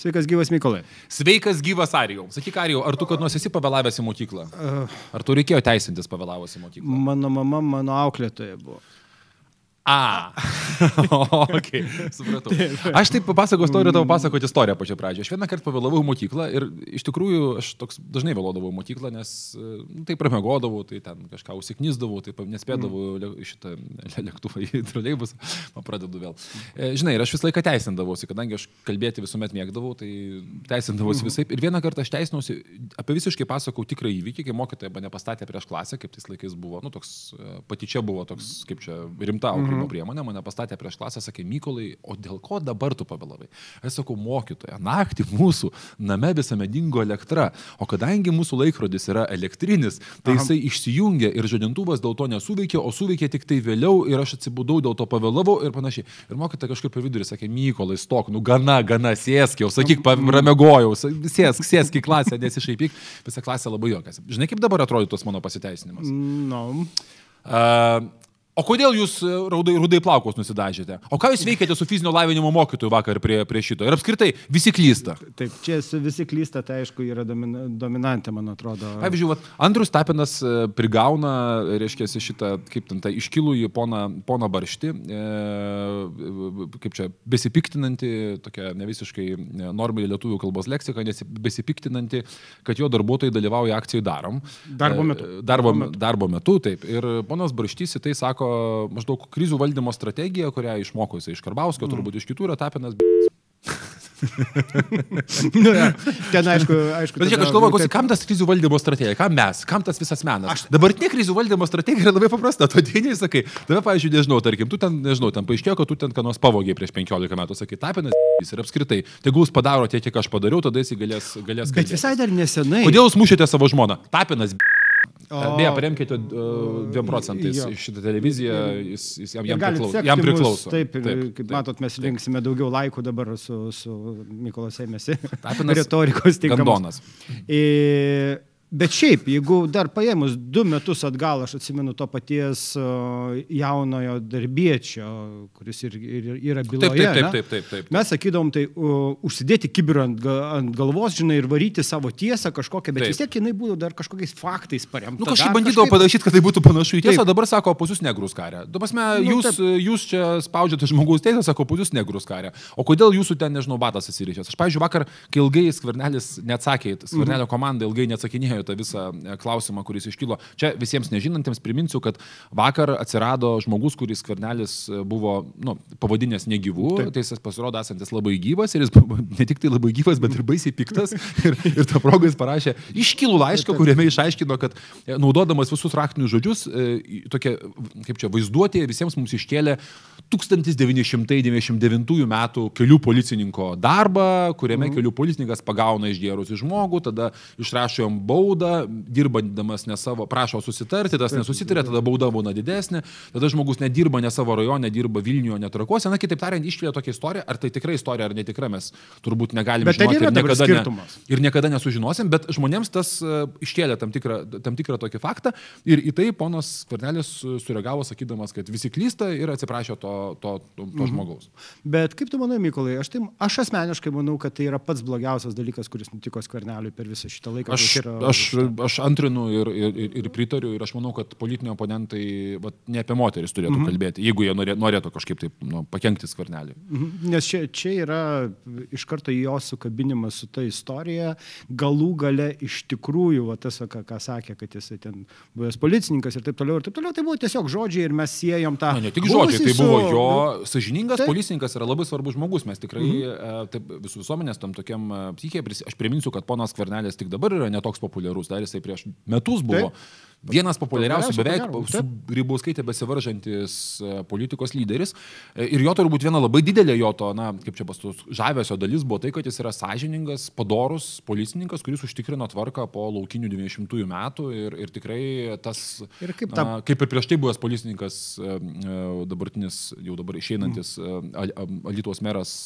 Sveikas gyvas Mykolai. Sveikas gyvas Arijau. Sakyk, Arijau, ar tu kad nors esi pavėlavęs į mokyklą? Ar tu reikėjo teisintis pavėlavus į mokyklą? Mano mama, mano auklėtoja buvo. A. ok, supratau. Aš taip papasakosiu istoriją, tavo pasakoti istoriją pačią pradžią. Aš vieną kartą pavėlavau į mokyklą ir iš tikrųjų aš toks dažnai vėluodavau į mokyklą, nes nu, tai pramegodavau, tai ten kažką užsiknisdavau, tai nespėdavau mm. šitą lėktuvą į troleibus, man pradedu vėl. E, žinai, ir aš visą laiką teisindavausi, kadangi aš kalbėti visuomet mėgdavau, tai teisindavausi mm. visai. Ir vieną kartą aš teisinausi, apie visiškai pasakau tikrą įvykį, kai mokytoja mane pastatė prieš klasę, kaip tais laikais buvo, nu toks e, patyčia buvo toks, kaip čia rimta auklė ugdymo mhm. priemonė, mane pastatė prieš klasę, sakė, Mykolai, o dėl ko dabar tu pavėlavai? Aš sakau, mokytoja, naktį mūsų name visame dingo elektra, o kadangi mūsų laikrodis yra elektrinis, tai Aha. jisai išsijungė ir žadintuvas dėl to nesuveikė, o suveikė tik tai vėliau ir aš atsibudau, dėl to pavėlavau ir panašiai. Ir mokytoja kažkaip per vidurį sakė, Mykolai, stok, nu gana, gana, sėsk jau, sakyk, ramegojau, sėsk, sėsk į klasę, nesišaipyk, visa klasė labai jokas. Žinai, kaip dabar atrodo tas mano pasiteisinimas? No. Uh, O kodėl jūs e, rudai, rudai plaukus nusidažėte? O ką jūs veikėte su fizinio lavinimo mokytoju vakar prie, prie šito? Ir apskritai, visi klysta. Taip, čia visi klysta, tai aišku, yra domina, dominantė, man atrodo. Pavyzdžiui, vat, Andrius Tapinas e, prigauna, reiškia, šitą, kaip ten, tą iškilų į poną, poną Baršti, e, kaip čia, besipiktinanti, tokia ne visiškai normali lietuvių kalbos leksika, nes besipiktinanti, kad jo darbuotojai dalyvauja akcijai darom. Darbo metu. E, darbo, darbo metu taip. Ir ponas Barštys į tai sako, maždaug krizių valdymo strategija, kurią išmoko jisai iš Karbauskio, mm. turbūt iš kitų yra tapinas. nu, ja. Ten aišku, aišku. Bet žiūrėk, aš galvoju, taip... kam tas krizių valdymo strategija, kam mes, kam tas visas menas. Aš... Dabartinė krizių valdymo strategija yra labai paprasta, tu ateini ir sakai, tave, pavyzdžiui, nežinau, tarkim, tu ten, nežinau, ten paaiškėjo, kad tu ten ką nors pavogė prieš 15 metų, sakai, tapinas ir apskritai, tegul jis padaro tiek, kiek aš padariau, tada jis galės, galės. Bet visai dar nesenai. Kodėl jūs mušėte savo žmoną? Tapinas. O... Beje, paremkite 2 procentais jo. šitą televiziją, jis, jis jam, jam, priklauso, jam priklauso. Taip, taip, kaip taip, matot, mes linksime daugiau laikų dabar su, su Mykolas Ėmėsi. Retorikos tinkamos. Gandonas. E, Bet šiaip, jeigu dar paėmus du metus atgal, aš atsimenu to paties jaunojo darbiečio, kuris ir, ir yra byloje. Taip, taip, taip, taip, taip, taip. Mes sakydom, tai uh, užsidėti kibirą ant, ant galvos, žinai, ir varyti savo tiesą kažkokią, bet taip. vis tiek jinai būtų dar kažkokiais faktais paremta. Nu, kažkaip bandydavo kažkaip... padaryti, kad tai būtų panašu į tiesą, dabar sako, pas jūs negrus karė. Dabar mes, nu, jūs, taip. jūs čia spaudžiate žmogaus teisę, sako, pas jūs negrus karė. O kodėl jūsų ten, nežinau, batas atsirišęs? Aš, pavyzdžiui, vakar, kai ilgai skvernelis neatsakė, skvernelio mhm. komanda ilgai neatsakinėjo tą visą e, klausimą, kuris iškilo. Čia visiems nežinantiems priminsiu, kad vakar atsirado žmogus, kuris kvarnelis e, buvo nu, pavadinęs negyvų, Taip. tai jis pasirodo esantis labai gyvas ir jis ne tik tai labai gyvas, bet ir baisiai piktas. Ir, ir tą progą jis parašė iškilų laišką, kuriame išaiškino, kad e, naudodamas visus raktinius žodžius, tokia, kaip čia, vaizduotė visiems mums iškėlė 1999 m. kelių policininko darbą, kuriame mhm. kelių policininkas pagauna išgėrusi žmogų, tada išrašo jam baudą, dirbandamas ne savo, prašo susitarti, tas nesusitarė, tada bauda būna didesnė, tada žmogus nedirba ne savo rajone, dirba Vilniuje, netrakuose. Na, kitaip tariant, iškėlė tokią istoriją, ar tai tikrai istorija, ar netikra, mes turbūt negalime bet tai žinoti. Ir niekada, ne, ir niekada nesužinosim, bet žmonėms tas uh, iškėlė tam tikrą, tam tikrą tokį faktą ir į tai ponas Kvarnelis sureagavo sakydamas, kad visi klysta ir atsiprašė to, to, to, to mhm. žmogaus. Bet kaip tu manai, Mykolai, aš, tai, aš asmeniškai manau, kad tai yra pats blogiausias dalykas, kuris nutiko Skverneliui per visą šitą laiką. Aš, yra, aš, aš antrinu ir, ir, ir pritariu ir aš manau, kad politiniai oponentai vat, ne apie moteris turėtų mhm. kalbėti, jeigu jie norė, norėtų kažkaip taip nu, pakengti skvernelį. Mhm. Nes čia, čia yra iš karto jo sukabinimas su ta istorija, galų gale iš tikrųjų, va, tas, ką, ką sakė, kad jisai ten buvęs policininkas ir taip toliau, ir taip toliau, tai buvo tiesiog žodžiai ir mes siejom tą... Na, ne tik žodžiai, tai buvo su... jo sažiningas taip. policininkas, yra labai svarbus žmogus, mes tikrai mhm. taip, visų visuomenės tam tokiam psichė, aš priminsiu, kad ponas Kvarnelis tik dabar yra netoks populiarus, dar jisai prieš metus buvo. Taip. Vienas populiariausių, beveik su Grybauskaitė besivaržantis e, politikos lyderis. E, ir jo turbūt viena labai didelė jo to, na, kaip čia pastus, žavesio dalis buvo tai, kad jis yra sąžiningas, padorus policininkas, kuris užtikrino tvarką po laukinių 90-ųjų metų. Ir, ir tikrai tas, ir kaip, ta... na, kaip ir prieš tai buvęs policininkas, e, dabartinis, jau dabar išeinantis mm. Alitos meras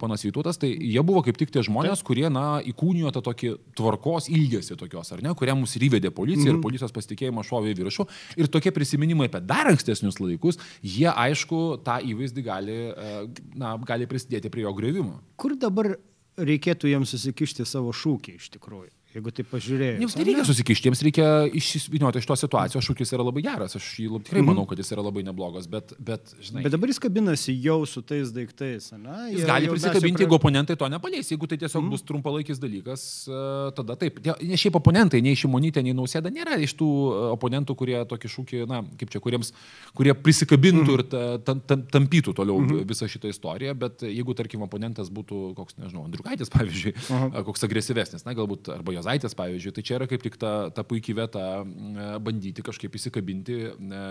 panas Vytuotas, tai jie buvo kaip tik tie žmonės, Taip. kurie, na, įkūnijo tą tokį tvarkos ilgesį tokios, ar ne, kurie mus ir įvedė policija. Mm -hmm. Ir policijos pasitikėjimas šovė į viršų. Ir tokie prisiminimai apie dar ankstesnius laikus, jie aišku tą įvaizdį gali, e, na, gali prisidėti prie jo grėvimo. Kur dabar reikėtų jiems susikišti savo šūkį iš tikrųjų. Jeigu tai pažiūrėjai. Jiems nereikia susikišti, jiems reikia išsivinioti iš tos situacijos, šūkis yra labai geras, aš jį tikrai Mhm. manau, kad jis yra labai neblogas, bet, bet žinai. Bet dabar jis kabinasi jau su tais daiktais, ne? Jis Jie- gali prisikabinti, jau jeigu oponentai to nepaleis. Jeigu tai tiesiog bus trumpalaikis dalykas, e, tada taip. Ne šiaip oponentai, nei Šimonytė, nei Nausėda nėra iš tų e, oponentų, kurie tokį šūkį, na, kaip čia, kuriems, kurie prisikabintų ir ta, ta, ta, tampytų toliau visą šitą istoriją, bet jeigu, tarkim, oponentas būtų koks, nežinau, Andriukaitis, pavyzdžiui, a, koks agresyvesnis, na, galbūt, arba Jozaitis, pavyzdžiui, tai čia yra kaip tik ta, ta puikiai vieta m, bandyti kažkaip įsikabinti, e,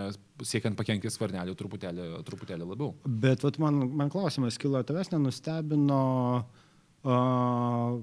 siekiant pakengti svarnelį truputėlį, truputėlį labiau. Bet vat man, man klausimas kilo, tavęs nenustebino uh,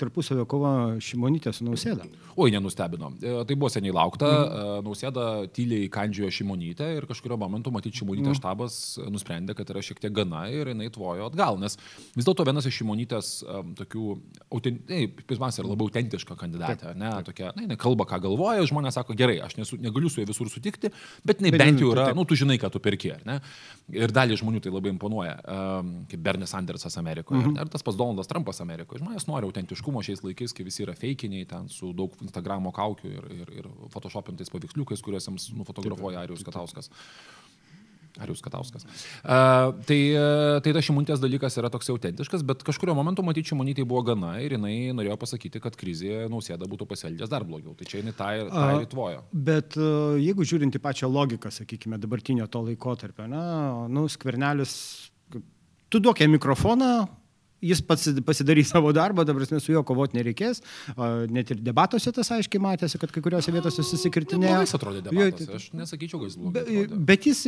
tarpusavio kova Šimonytė su Nausėda. Oi, nenustebino. E, Tai buvo seniai laukta. Mm. Nausėda tyliai kandžiojo Šimonytę ir kažkurio momentu, matyti, Šimonytės mm. štabas nusprendė, kad yra šiek tiek gana ir jinai tvojo atgal. Nes vis dėlto vienas iš Šimonytės um, tokių, autent... pirmiausia, yra labai autentiška kandidatė. Ne, tokia, na, jinai kalba, ką galvoja, žmonės sako, gerai, aš nesu, negaliu su ja visur sutikti, bet jinai bent jau yra, taip. nu, tu žinai, ką tu perki. ar Ne? Ir dalį žmonių tai labai imponuoja, um, kaip Bernie Sandersas Amerikoje. Mm -hmm. Ar tas pas Donaldas Trumpas Amerikoje. Žmonės nori autentiškumo šiais laikais, kai visi yra feikiniai, ten su daug Instagramo kaukių ir, ir, ir photoshopintais paveiksliukais, kuriuos jiems nufotografuoja Arijus Katauskas. Arijus Katauskas. Uh, tai, uh, tai tas šimonytės dalykas yra toks autentiškas, bet kažkurio momentu matyti šimonytė buvo gana ir jinai norėjo pasakyti, kad krizėje nausėda būtų pasielgęs dar blogiau. Tai čia jinai tą ir, tą ir įtvojo. Bet uh, jeigu žiūrint į pačią logiką, sakykime, dabartinio to laikotarpio, na, nu, skvernelis, tu duok jam mikrofoną, jis pats pasidarys savo darbą, dabar su juo kovoti nereikės. Net ir debatuose tas aiškiai matėsi, kad kai kuriuose vietose susikirtinėjo. Neblogai jis atrodė debatuose. Aš nesakyčiau, kad jis blogai. Be, bet jis,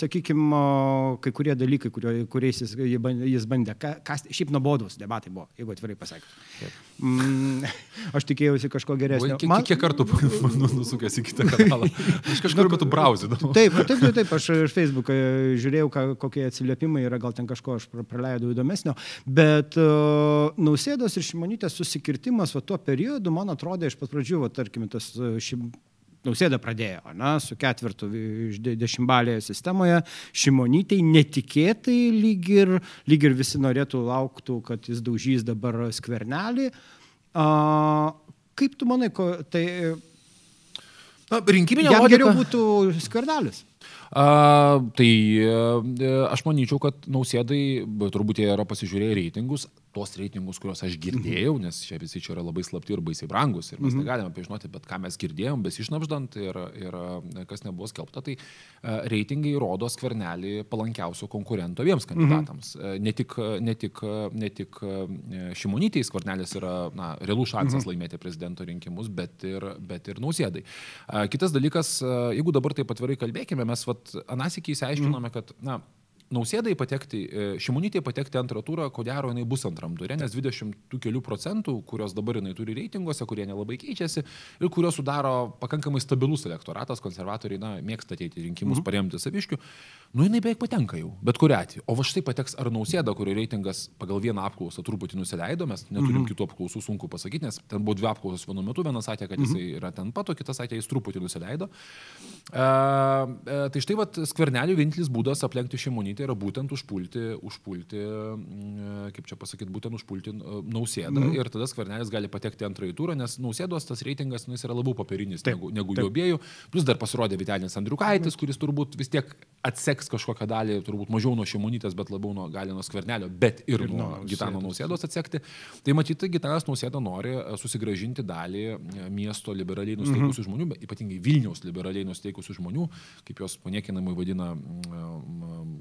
sakykime, kai kurie dalykai, kurio, kuriais jis, jis bandė, ka- kas, šiaip nuobodus debatai buvo, jeigu atvirai pasakius. Mm, aš tikėjausi kažko geresnio. Man... kiek kartų nu- nusukęs į kitą kanalą? Aš kažkur metu brauzidavau. Taip, taip, taip, taip, aš ir Facebook'e žiūrėjau, kokie atsiliepimai yra, gal ten kažko aš pra- praleidau įdomesnio, bet uh, Nausėdos ir Šimonytės susikirtimas va, tuo periodu, man atrodė iš pat pradžių, va, tarkim, tas uh, šim... Nausėda pradėjo, na, su ketvirtu iš de- dešimtbalėje sistemoje, Šimonytei netikėtai lyg ir, lyg ir visi norėtų lauktų, kad jis daužys dabar skvernelį. A, kaip tu manai, ko, tai Na, rinkiminė logika. geriau būtų skvernelis? A, tai e, aš manyčiau, kad nausėdai, turbūt jie yra pasižiūrėję reitingus, tos reitingus, kuriuos aš girdėjau, nes čia visi čia yra labai slapti ir baisiai brangus ir mes negalime pažinoti, bet ką mes girdėjom, besišnapždant ir, ir e, kas nebuvo skelbta, tai e, reitingai rodo skvernelį palankiausio konkurento abiems kandidatams. E, Ne tik, ne tik, ne tik Šimonytei skvernelis yra na, realus šansas laimėti prezidento rinkimus, bet ir, bet ir nausėdai. Kitas dalykas, jeigu dabar taip atvirai kalbėkime, mes vat, anasikį įsiaiškinome, kad na, Nausėdai patekti, e, Šimonytė patekti antrą turą, ko gero jinai bus antram turė, nes 20 tų kelių procentų, kurios dabar jinai turi reitinguose, kurie nelabai keičiasi ir kurios sudaro pakankamai stabilus elektoratas, konservatoriai, na, mėgsta ateiti rinkimus, mhm. paremti saviškių, nu jinai beveik patenka jau, bet kuriu atveju. O va štai pateks ar Nausėda, kurio reitingas pagal vieną apklausą truputį nusileido, mes neturim mhm. kitų apklausų, sunku pasakyti, nes ten buvo dvi apklausos vienu metu, vienas sakė, kad jisai yra ten pat, o kitas sakė, jis truputį nusileido. Uh, tai štai vat skvernelių vienintelis būdas aplenkti šimonytę yra būtent užpulti, užpulti, mm, kaip čia pasakyti, būtent užpulti uh, nausėdą mm. ir tada skvernelis gali patekti antrąjį turą, nes nausėdos tas reitingas nu, yra labiau popierinis Taip, negu, negu jo abiejų. Plus dar pasirodė Vitelis Andriukaitis, kuris turbūt vis tiek atseks kažkokią dalį, turbūt mažiau nuo šimonytės, bet labiau nuo, gali nuo skvernelio, bet ir, ir nuo nuo Gitano Nausėdos. nausėdos atsekti. Tai matyti, Gitanas nausėda nori e, susigražinti dalį e, miesto liberaliai nusteikusių Mhm. žmonių, bet ypatingai Vilniaus liberaliai nusteikusių žmonių, kaip jos paniekinamai vadina mm,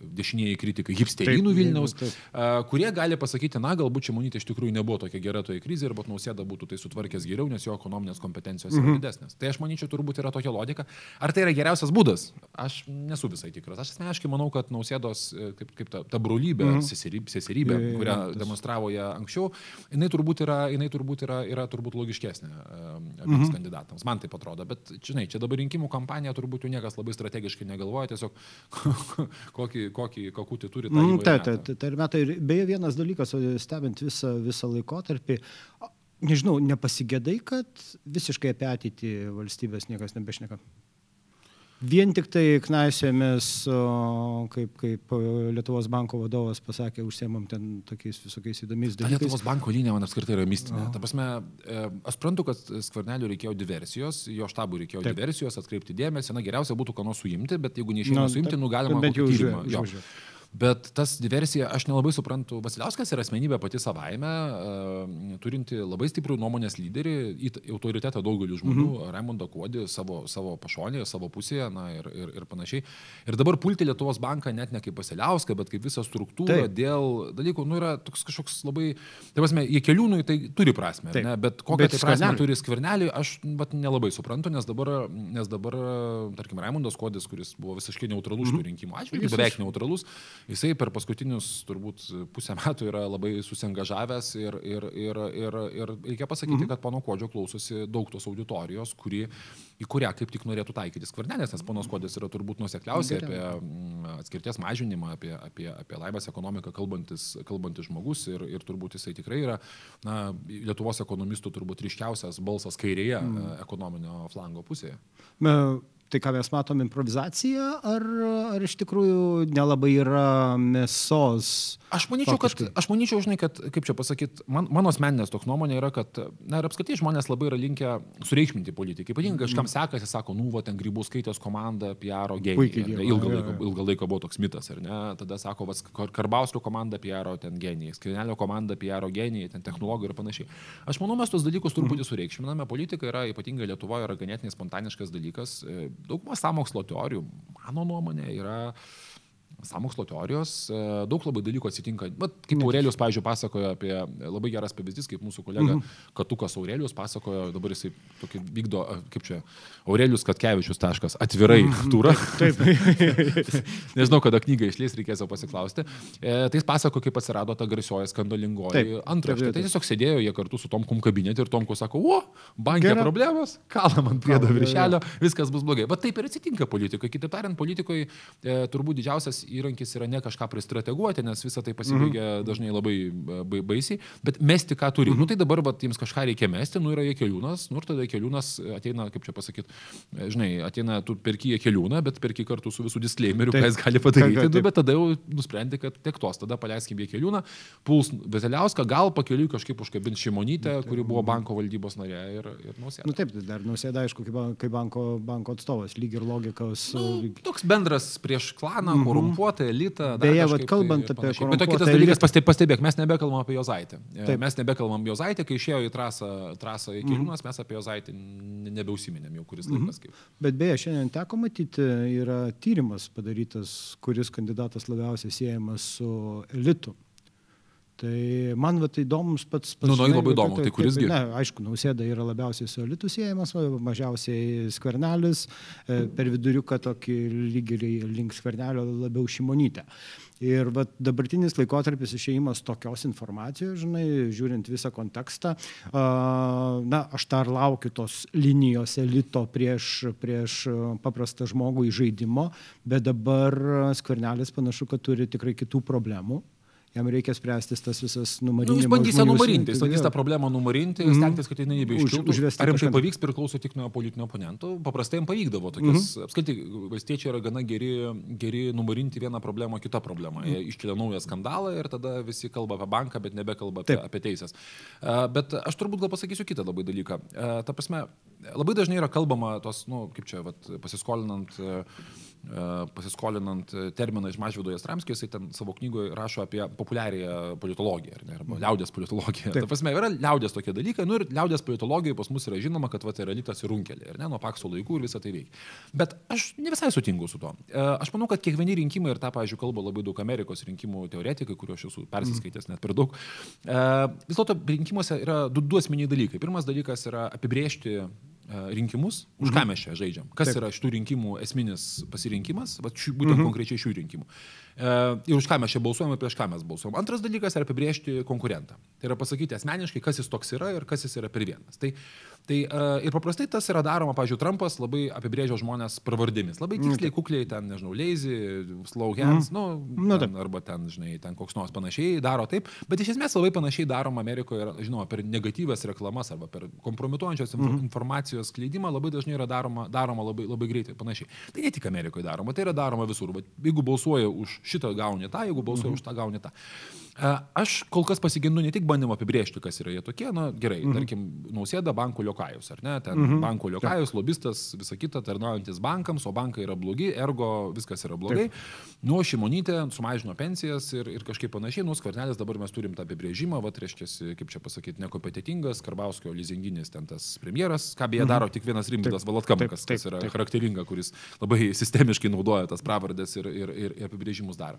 dešinieji kritikai, hipsterinų Vilniaus, taip. a, kurie gali pasakyti, na, galbūt Šimonytė iš tikrųjų nebuvo tokia gera toje krizėje, arba nausėda būtų tai sutvarkęs geriau, nes jo ekonominės kompetencijos Mhm. yra didesnės. Tai aš manyčiau, turbūt yra tokia logika. Ar tai yra geriausias būdas? Aš nesu visai tikras. Aš asmeniškai manau, kad nausėdos, e, kaip, kaip ta, ta brolybė, Mhm. seserybė, seserybė, jo, kurią tas- demonstravo ją anksčiau, jinai turbūt yra, jinai turbūt yra, yra turbūt logiškesnė e, abiems kandidatams. Man tai atrodo. Bet, žinai, čia dabar rinkimų kampanija turbūt jau niekas labai strategiškai negalvoja, tiesiog kokį, kokį kakutį turi Tai, meta. tai, tai, tai ir Beje, vienas dalykas, stebint visą, visą laikotarpį, nežinau, nepasigėdai, kad visiškai apie ateitį valstybės niekas nebešneka. Vien tik tai knaisėmės, kaip, kaip Lietuvos banko vadovas pasakė, užsiemam ten tokiais visokiais įdomiais dalykais. Lietuvos banko linija man apskritai yra mistinė. Ta prasme, e, aš suprantu, kad skvernelių reikėjo diversijos, jo štabų reikėjo Taip. diversijos, atkreipti dėmesį, na geriausia būtų ką nors suimti, bet jeigu neišėjo suimti, nu galima bent jau tyrimą. Bet tas diversija, aš nelabai suprantu, Vasiliauskas yra asmenybė pati savaime, uh, turinti labai stiprų nuomonės lyderį, autoritetą daugeliu žmonių, mm -hmm. Raimondą Kuodį savo, savo pašonėje, savo pusėje na, ir, ir, ir panašiai. Ir dabar pulti Lietuvos banką net ne kaip Vasiliauską, bet kaip visą struktūrą Taip. dėl dalykų, nu yra toks kažkoks labai, tai prasme, jie keliūnui tai turi prasme, ne, bet kokią tai prasme skvernelį. turi skvernelį, aš bet nelabai suprantu, nes dabar, nes dabar tarkim, Raimondas Kuodis, kuris buvo visiškai neutralus mm -hmm. šių rinkimų atžvilgiu, beveik neutralus, jisai per paskutinius turbūt pusę metų yra labai susengažavęs ir, ir, ir, ir, ir reikia pasakyti, mhm. kad pono Kodžio klausosi daug tos auditorijos, kuri, į kurią kaip tik norėtų taikyti skvernelės, nes ponas Kodės yra turbūt nusekliausiai apie mm, atskirties mažinimą, apie, apie, apie laivės ekonomiką kalbantis, kalbantis žmogus ir, ir turbūt jisai tikrai yra na, Lietuvos ekonomistų turbūt ryškiausias balsas kairėje mm. ekonominio flango pusėje. Me tai ką mes matom improvizacija, ar, ar iš tikrųjų nelabai yra mėsos? Aš manyčiau, kad, aš manyčiau, žinai, kad, kaip čia pasakyti, man, mano asmeninės toks nuomonė yra, kad, na ir apskritai žmonės labai yra linkę sureikšminti politikai. Ypatingai kažkam mm. sekasi, sako, nu, va, ten grybų skaitės komanda, PR genijai. Ilgą laiką, ilgą laiką buvo toks mitas, ar ne? Tada sako, va, Karbauskio komanda PR ten genijai, Skrinelio komanda PR genijai, ten technologijų ir panašiai. Aš manau, mes tos dalykus truputį mm. sureikšminame. Politika yra, ypatingai Lietuvoje, yra ganėtinai spontaniškas dalykas dauguma sąmokslo teorijų, mano nuomonė, yra Samokslo teorijos, e, daug labai dalykų atsitinka. Bet kaip Aurelijus, pavyzdžiui, pasakojo apie, labai geras pavyzdys, kaip mūsų kolega mm -hmm. Katukas Aurelijus pasakojo, dabar jisai tokį vykdo, kaip čia, Aurelijus Katkevičius taškas, atvirai mm -hmm. turą. Taip. Nežinau, kada knygą išleis, reikės jau pasiklausti. E, tai jis pasako, kaip atsirado ta garsioji skandalingoji antraštė. Tai tiesiog sėdėjo jie kartu su Tomkum kabinete ir Tomku sako, o, bankė problemos, kalą man priedo viršelio, viskas bus blogai. Bet taip ir atsitinka politikoje. Kitaip tariant, politikoje e, turbūt didžiausias įrankis yra ne kažką pristrateguoti, nes visą tai pasibaigia mm -hmm. dažnai labai ba, baisiai, bet mesti ką turi. Mm -hmm. Nu tai dabar va, jiems kažką reikia mesti, nu yra jie keliūnas, nu ir tada keliūnas ateina, kaip čia pasakyti, žinai, ateina, tu perki jie keliūną, bet perki kartu su visų disclaimeriu, ką jis gali padaryti, taip, taip. Nu, bet tada jau nusprendė, kad tiek tos, tada paleiskim jie keliūną, puls Veseliauską, gal pakeliui kažkaip užkabins Šimonytę, kuri buvo banko valdybos narė ir, ir nausėda. Nu taip, dar nausėda, aišku, kaip banko, banko atstovas, lyg ir logikos. Nu, toks bendras prieš klaną, mm -hmm. Korumpuotas korumpuotą elitą. Beje, vat, kalbant apie korumpuotą elitą. Bet kitas dalykas, pastebėk, pastebėk, mes nebekalbam apie Jozaitę. Taip. Mes nebekalbam Jozaitę, kai išėjo į trasą, trasą į Kiliūnas, mm. mes apie Jozaitę nebeusiminėm jau kuris laikas. Kaip. Bet beje, šiandien teko matyti, yra tyrimas padarytas, kuris kandidatas labiausiai siejamas su elitu. Tai man va, tai įdomus pats... pats nu, nu, labai įdomu, tai kurisgi? Ne, aišku, nausėda yra labiausiai su elitu siejamas, mažiausiai skvernelis, e, per viduriuką tokį lygį link skvernelio labiau šimonytę. Ir va, dabartinis laikotarpis išėjimas tokios informacijos, žinai, žiūrint visą kontekstą, na, aš dar laukiu tos linijos elito prieš, prieš paprastą žmogų į žaidimo, bet dabar skvernelis panašu, kad turi tikrai kitų problemų jam reikia spręsti tas visas numarinimas. Nu, jis bandys ją numarinti, jis bandys tą problemą numarinti mm -hmm. stengtis, kad jinai nebeiškiltų. Už, Ar jam tai pavyks priklauso tik nuo politinio oponento. Paprastai jam pavykdavo. Tokias, mm -hmm. Apskritai, valstiečiai yra gana geri, geri numarinti vieną problemą kitą problemą. Mm -hmm. Jie iškelia naują skandalą ir tada visi kalba apie banką, bet nebekalba apie, Taip. apie teisės. Uh, bet aš turbūt gal pasakysiu kitą labai dalyką. Uh, ta prasme, labai dažnai yra kalbama tos, nu, kaip čia, vat, pasiskolinant uh, pasiskolinant terminą iš Mažvido Jastramskio, jisai ten savo knygoje rašo apie populiarią politologiją, ne, arba liaudės politologiją. Taip. Ta prasme, yra liaudės tokie dalykai, nu ir liaudės politologijoje pas mus yra žinoma, kad va, tai yra elitas ir runkelė, ir ne, nuo pakso laikų ir visą tai veikia. Bet aš ne visai sutinku su to. Aš manau, kad kiekvieni rinkimai, ir tą, pavyzdžiui, kalba labai daug Amerikos rinkimų teoretikai, kuriuos aš esu persiskaitęs net per daug, vis dėlto rinkimuose yra du, du esminiai dalykai. Pirmas dalykas yra apibriežti E, rinkimus, už ką mhm. mes čia žaidžiam, kas Taip. yra šitų rinkimų esminis pasirinkimas, va, šių, būtent mhm. konkrečiai šių rinkimų. E, ir už ką mes čia balsuojame, prieš ką mes balsuojame. Antras dalykas yra apibriežti konkurentą. Tai yra pasakyti asmeniškai, kas jis toks yra ir kas jis yra per vienas. Tai Tai uh, ir paprastai tas yra daroma, pažiūrėjau, Trumpas labai apibrėžia žmonės pravardėmis. Labai Mm, tiksliai, kukliai, ten, nežinau, lazy, slow hands, mm. nu, Nu, ten, arba ten, žinai, ten koks nors panašiai daro taip. Bet iš esmės labai panašiai daroma Amerikoje, žinoma, per negatyvės reklamas arba per kompromituojančios mm. informacijos skleidimą labai dažnai yra daroma, daroma labai, labai greitai ir panašiai. Tai ne tik Amerikoje daroma, tai yra daroma visur. Bet jeigu balsuoja už šitą gauni tą, jeigu balsuoja mm. už tą gauni tą. Aš kol kas pasigendu ne tik bandymo apibrėžti, kas yra jie tokie, na gerai, mm -hmm. tarkim, nausėda bankų liokajus, ar ne, ten mm -hmm. bankų liokajus, lobistas, visa kita, tarnaujantis bankams, o bankai yra blogi, ergo viskas yra blogai. Nuo šimonytė sumažino pensijas ir, ir kažkaip panašiai, nuo skvernelis dabar mes turim tą apibrėžimą, va, reiškia, kaip čia pasakyti, nekompetitingas, Karbauskio lizinginis ten tas premjeras, ką beje mm -hmm. daro tik vienas rimtas Valotkamkas, kas yra charakteringa, kuris labai sistemiškai naudoja tas pravardės ir, ir, ir, ir apibrėžimus daro.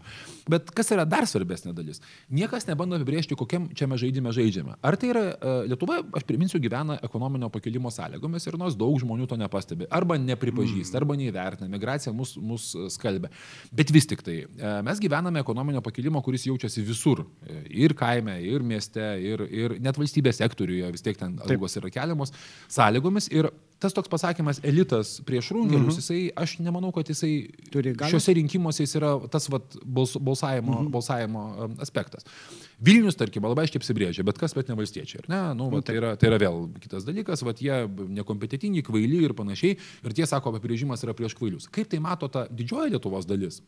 Bet kas yra dar svarbesnė dalis? Niekas nebando apibrėžti, kokiam čia mes žaidime žaidžiame. Ar tai yra uh, Lietuva, aš priminsiu, gyvena ekonominio pakilimo sąlygomis ir nors daug žmonių to nepastebi. Arba nepripažįsta, arba neįvertina. Migracija mus, mus skalbia. Bet vis tik tai uh, mes gyvename ekonominio pakilimo, kuris jaučiasi visur. Ir kaime, ir mieste, ir, ir net valstybės sektoriuje vis tiek ten algos yra keliamos sąlygomis. Ir tas toks pasakymas elitas prieš runkelius, mhm. jisai, aš nemanau, kad jisai šiuose rinkimuose jis yra tas vat, bals, balsavimo, mhm. balsavimo aspektas. Vilnius, tarkim, labai aiškiai apsibrėžia, bet kas, bet ne valstiečiai. Ne? Nu, va, tai, yra, tai yra vėl kitas dalykas, vat, jie nekompetitingi, kvaili ir panašiai. Ir tie sako, apibrėžimas yra prieš kvailius. Kaip tai mato ta didžioji Lietuvos dalis?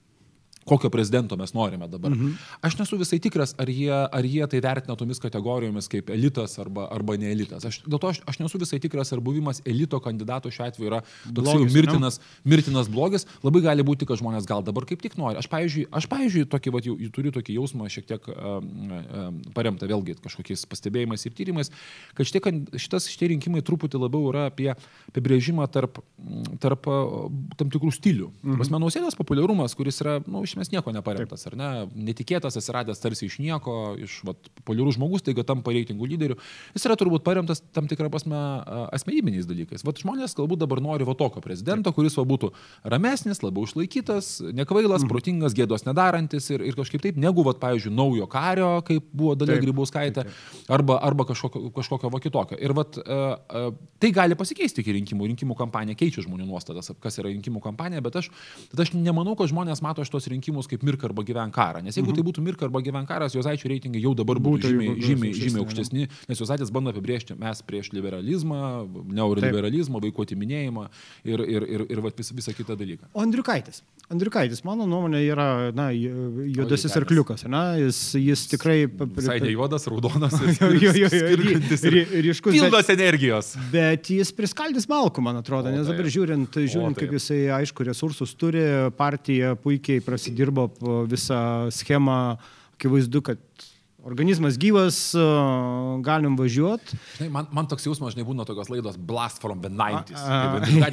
Kokio prezidento mes norime dabar. Mhm. Aš nesu visai tikras, ar jie, ar jie tai vertina tomis kategorijomis kaip elitas arba, arba ne elitas. Aš, dėl to aš, aš nesu visai tikras, ar buvimas elito kandidato šiuo atveju yra toks jau mirtinas, mirtinas blogis. Labai gali būti, kad žmonės gal dabar kaip tik nori. Aš, pavyzdžiui, aš, pavyzdžiui tokį, va, jau, turiu tokį jausmą šiek tiek um, um, paremtą vėlgi kažkokiais pastebėjimais ir tyrimais, kad šitie, šitas, šitie rinkimai truputį labiau yra apie apibrėžimą tarp, tarp tam tikrų stilių. Mhm. Pasmenausėdas populiarumas, kuris yra, na, nu, iš esmės nieko neparemtas, ar ne? Netikėtas, atsiradęs tarsi iš nieko, iš vat, populiarus žmogus, taiga tampa reitingų lyderiu. Jis yra turbūt paremtas tam tikrą prasme asmenybiniais dalykais. Vat žmonės galbūt dabar nori va tokio prezidento, kuris va būtų ramesnis, labiau išlaikytas, nekvailas, mm. protingas, gėdos nedarantis ir, ir kažkaip taip, negu, va, pavyzdžiui, naujo kario, kaip buvo Dalia Grybauskaitė, arba, arba kažkokio, kažkokio va kitokio. Ir vat, uh, uh, tai gali pasikeisti iki rinkimų. Rinkimų kampanija keičia žmonių nuostatas, kas yra rinkimų kampanija, bet aš, aš nemanau, kad žmonės mato šitos rinkimus rinkimus kaip mirk arba gyven karą. Nes jeigu mhm. tai būtų mirk arba gyven karas, Jozaičio reitingai jau dabar būtų, būtų žymiai, žymiai, žymiai aukštesni, nes Jozaitis bando apibriežti mes prieš liberalizmą, neoliberalizmą, vaikų atiminėjimą ir, ir, ir, ir vis, visą kitą dalyką. O Andriukaitis. Andriukaitis, mano nuomonė, yra na, juodasis arkliukas. Na, jis, jis tikrai... Visai ne juodas, raudonas ir, jo, jo, jo, ir, ryškus. Pildos energijos. Bet jis priskaldys malku, man atrodo, o, nes dabar žiūrint, žiūrint o, kaip jisai, aišku, resursus turi, partija puikiai prasidėjo dirbo visą schemą, akivaizdu, kad organizmas gyvas, galim važiuoti. Man, man toks jausmas, žinai, būna tokios laidos Blast from the 90s.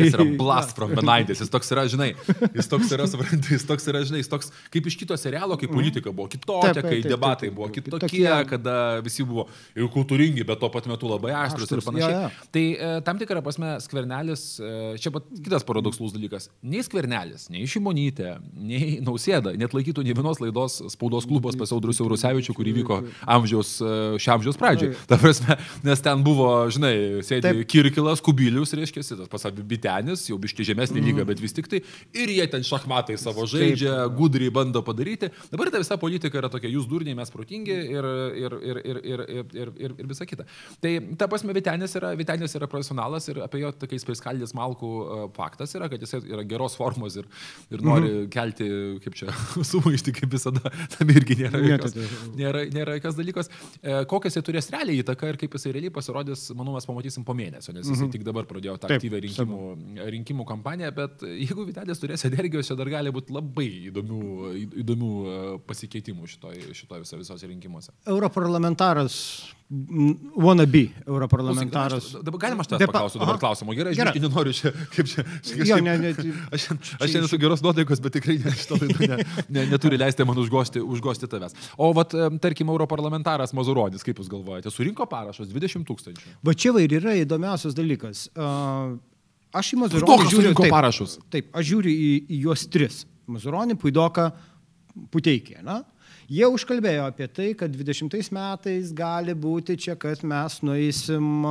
Jis yra Blast from the 90s. Jis toks yra, žinai, jis toks yra, suprantu, jis toks yra, žinai, jis toks kaip iš kito serialo, kai politika buvo kitokia, kai debatai buvo kitokie, tokie. kada visi buvo ir kultūringi, bet tuo pat metu labai aštrus ir panašiai. Tai e, tam tikrą prasme skvernelis, e, čia pat kitas paradokslus dalykas, nei skvernelis, nei šimonytė, nei nausėda net laikytų ne vienos laidos spaudos klubos pasiaudrusiu Rusevičiu, kurį vyko amžiaus, e, šio amžiaus pradžiai. Ta prasme, nes ten buvo, žinai, sėdi Taip. Kirkilas, Kubilius, reiškia, tas pasakė, Bitenis, jau biški žemesnį mm. lygą, bet vis tik tai. Ir jie ten šachmatai savo žaidžia, Taip. gudriai bando padaryti. Dabar ta visa politika yra tokia, jūs durniai, mes protingi ir, ir, ir, ir, ir, ir, ir, ir, ir visa kita. Tai ta prasme, Vitenis yra, Vitenis yra profesionalas ir apie jo tokiais priskaldės malkų uh, faktas yra, kad jis yra geros formos ir, ir nori mm -hmm. kelti, kaip čia, sumaišti, kaip visada. Tam irgi nėra, jokios, nėra, nėra jokios dalykas. E, kokias jis turės realiai įtaką ir kaip jisai realiai pasirodys, manau, mes pamatysim po mėnesio, nes jisai mm -hmm. tik dabar pradėjo tą aktyvę rinkimų, rinkimų kampaniją, bet jeigu Vitelis turės energijos, čia dar gali būti labai įdomių, įdomių e, pasikeitimų šitoje šito viso, visose rinkimuose. Europarlamentaras wanna be europarlamentaras. Dabar galima aš tavęs paklausiu dabar klausimo. Gerai, aš nenoriu čia, kaip čia. čia jo, ne, ne, aš aš esu geros nuotaikos, bet tikrai ne, šito laido ne, ne, neturi leisti man užgosti, užgosti tavęs. O, vat, tarkim, europarlamentaras Mazurodis, kaip jūs galvojate, surinko parašus 20 tūkstančių. Va čia ir yra įdomiausias dalykas. Aš į Mazuronį žiūriu taip, parašus. Taip, aš žiūriu į, į juos tris. Mazuronį, Puidoką, Puteikį. Na? Jie užkalbėjo apie tai, kad 20 metais gali būti čia, kad mes nueisim